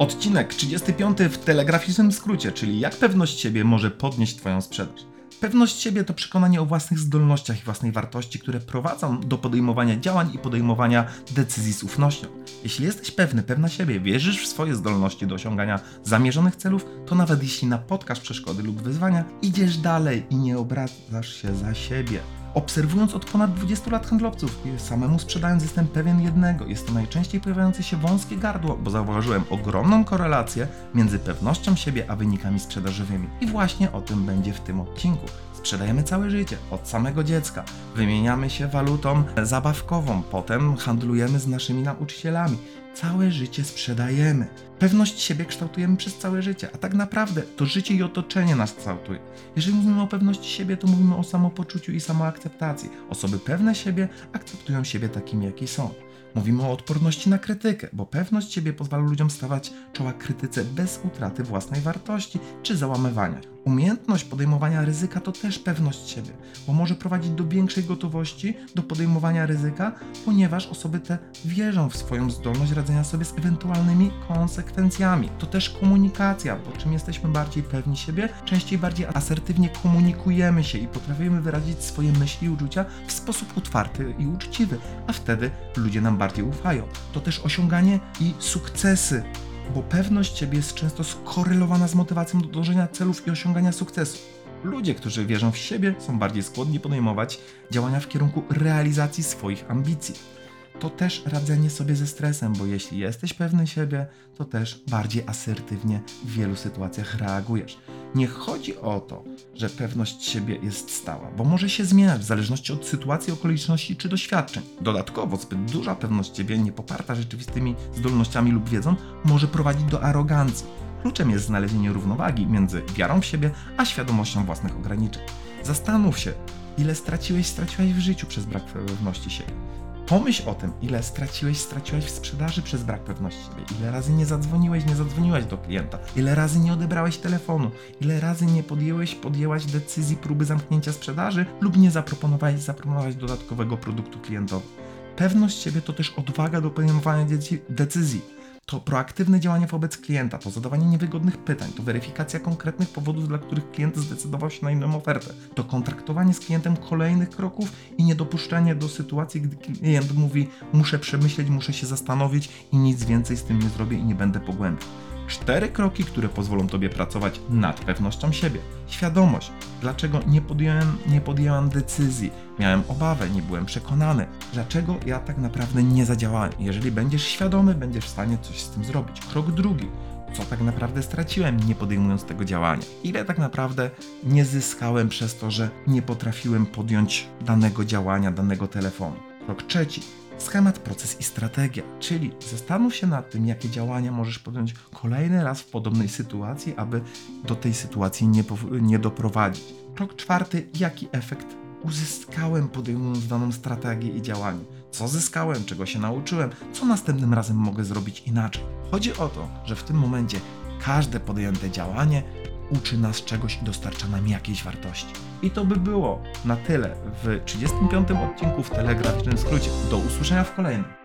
Odcinek 35 w telegraficznym skrócie, czyli jak pewność siebie może podnieść Twoją sprzedaż. Pewność siebie to przekonanie o własnych zdolnościach i własnej wartości, które prowadzą do podejmowania działań i podejmowania decyzji z ufnością. Jeśli jesteś pewny, pewna siebie, wierzysz w swoje zdolności do osiągania zamierzonych celów, to nawet jeśli napotkasz przeszkody lub wyzwania, idziesz dalej i nie obracasz się za siebie. Obserwując od ponad 20 lat handlowców samemu sprzedając, jestem pewien jednego. Jest to najczęściej pojawiające się wąskie gardło, bo zauważyłem ogromną korelację między pewnością siebie a wynikami sprzedażowymi. I właśnie o tym będzie w tym odcinku. Sprzedajemy całe życie, od samego dziecka. Wymieniamy się walutą zabawkową, potem handlujemy z naszymi nauczycielami. Całe życie sprzedajemy. Pewność siebie kształtujemy przez całe życie, a tak naprawdę to życie i otoczenie nas kształtuje. Jeżeli mówimy o pewności siebie, to mówimy o samopoczuciu i samoakceptacji. Osoby pewne siebie akceptują siebie takimi, jaki są. Mówimy o odporności na krytykę, bo pewność siebie pozwala ludziom stawać czoła krytyce bez utraty własnej wartości czy załamywania. Umiejętność podejmowania ryzyka to też pewność siebie, bo może prowadzić do większej gotowości do podejmowania ryzyka, ponieważ osoby te wierzą w swoją zdolność radzenia sobie z ewentualnymi konsekwencjami. To też komunikacja, bo czym jesteśmy bardziej pewni siebie, częściej bardziej asertywnie komunikujemy się i potrafimy wyrazić swoje myśli i uczucia w sposób otwarty i uczciwy, a wtedy ludzie nam bardziej ufają. To też osiąganie i sukcesy bo pewność siebie jest często skorelowana z motywacją do dążenia celów i osiągania sukcesu. Ludzie, którzy wierzą w siebie, są bardziej skłonni podejmować działania w kierunku realizacji swoich ambicji. To też radzenie sobie ze stresem, bo jeśli jesteś pewny siebie, to też bardziej asertywnie w wielu sytuacjach reagujesz. Nie chodzi o to, że pewność siebie jest stała, bo może się zmieniać w zależności od sytuacji, okoliczności czy doświadczeń. Dodatkowo zbyt duża pewność siebie, nie poparta rzeczywistymi zdolnościami lub wiedzą, może prowadzić do arogancji. Kluczem jest znalezienie równowagi między wiarą w siebie a świadomością własnych ograniczeń. Zastanów się, ile straciłeś, straciłaś w życiu przez brak pewności siebie. Pomyśl o tym, ile straciłeś, straciłeś w sprzedaży przez brak pewności siebie. Ile razy nie zadzwoniłeś, nie zadzwoniłaś do klienta. Ile razy nie odebrałeś telefonu. Ile razy nie podjęłeś, podjęłaś decyzji próby zamknięcia sprzedaży lub nie zaproponowałeś, zaproponowałeś dodatkowego produktu klientowi. Pewność siebie to też odwaga do podejmowania decyzji to proaktywne działanie wobec klienta, to zadawanie niewygodnych pytań, to weryfikacja konkretnych powodów, dla których klient zdecydował się na inną ofertę, to kontraktowanie z klientem kolejnych kroków i niedopuszczenie do sytuacji, gdy klient mówi: Muszę przemyśleć, muszę się zastanowić i nic więcej z tym nie zrobię i nie będę pogłębiał. Cztery kroki, które pozwolą Tobie pracować nad pewnością siebie. Świadomość. Dlaczego nie podjąłem, nie decyzji? Miałem obawę, nie byłem przekonany. Dlaczego ja tak naprawdę nie zadziałałem? Jeżeli będziesz świadomy, będziesz w stanie coś z tym zrobić. Krok drugi. Co tak naprawdę straciłem, nie podejmując tego działania? Ile tak naprawdę nie zyskałem przez to, że nie potrafiłem podjąć danego działania, danego telefonu? Krok trzeci schemat, proces i strategia. Czyli zastanów się nad tym, jakie działania możesz podjąć kolejny raz w podobnej sytuacji, aby do tej sytuacji nie, nie doprowadzić. Krok czwarty, jaki efekt uzyskałem podejmując daną strategię i działanie. Co zyskałem, czego się nauczyłem, co następnym razem mogę zrobić inaczej. Chodzi o to, że w tym momencie każde podjęte działanie uczy nas czegoś i dostarcza nam jakiejś wartości. I to by było na tyle w 35 odcinku w telegraficznym skrócie. Do usłyszenia w kolejnym.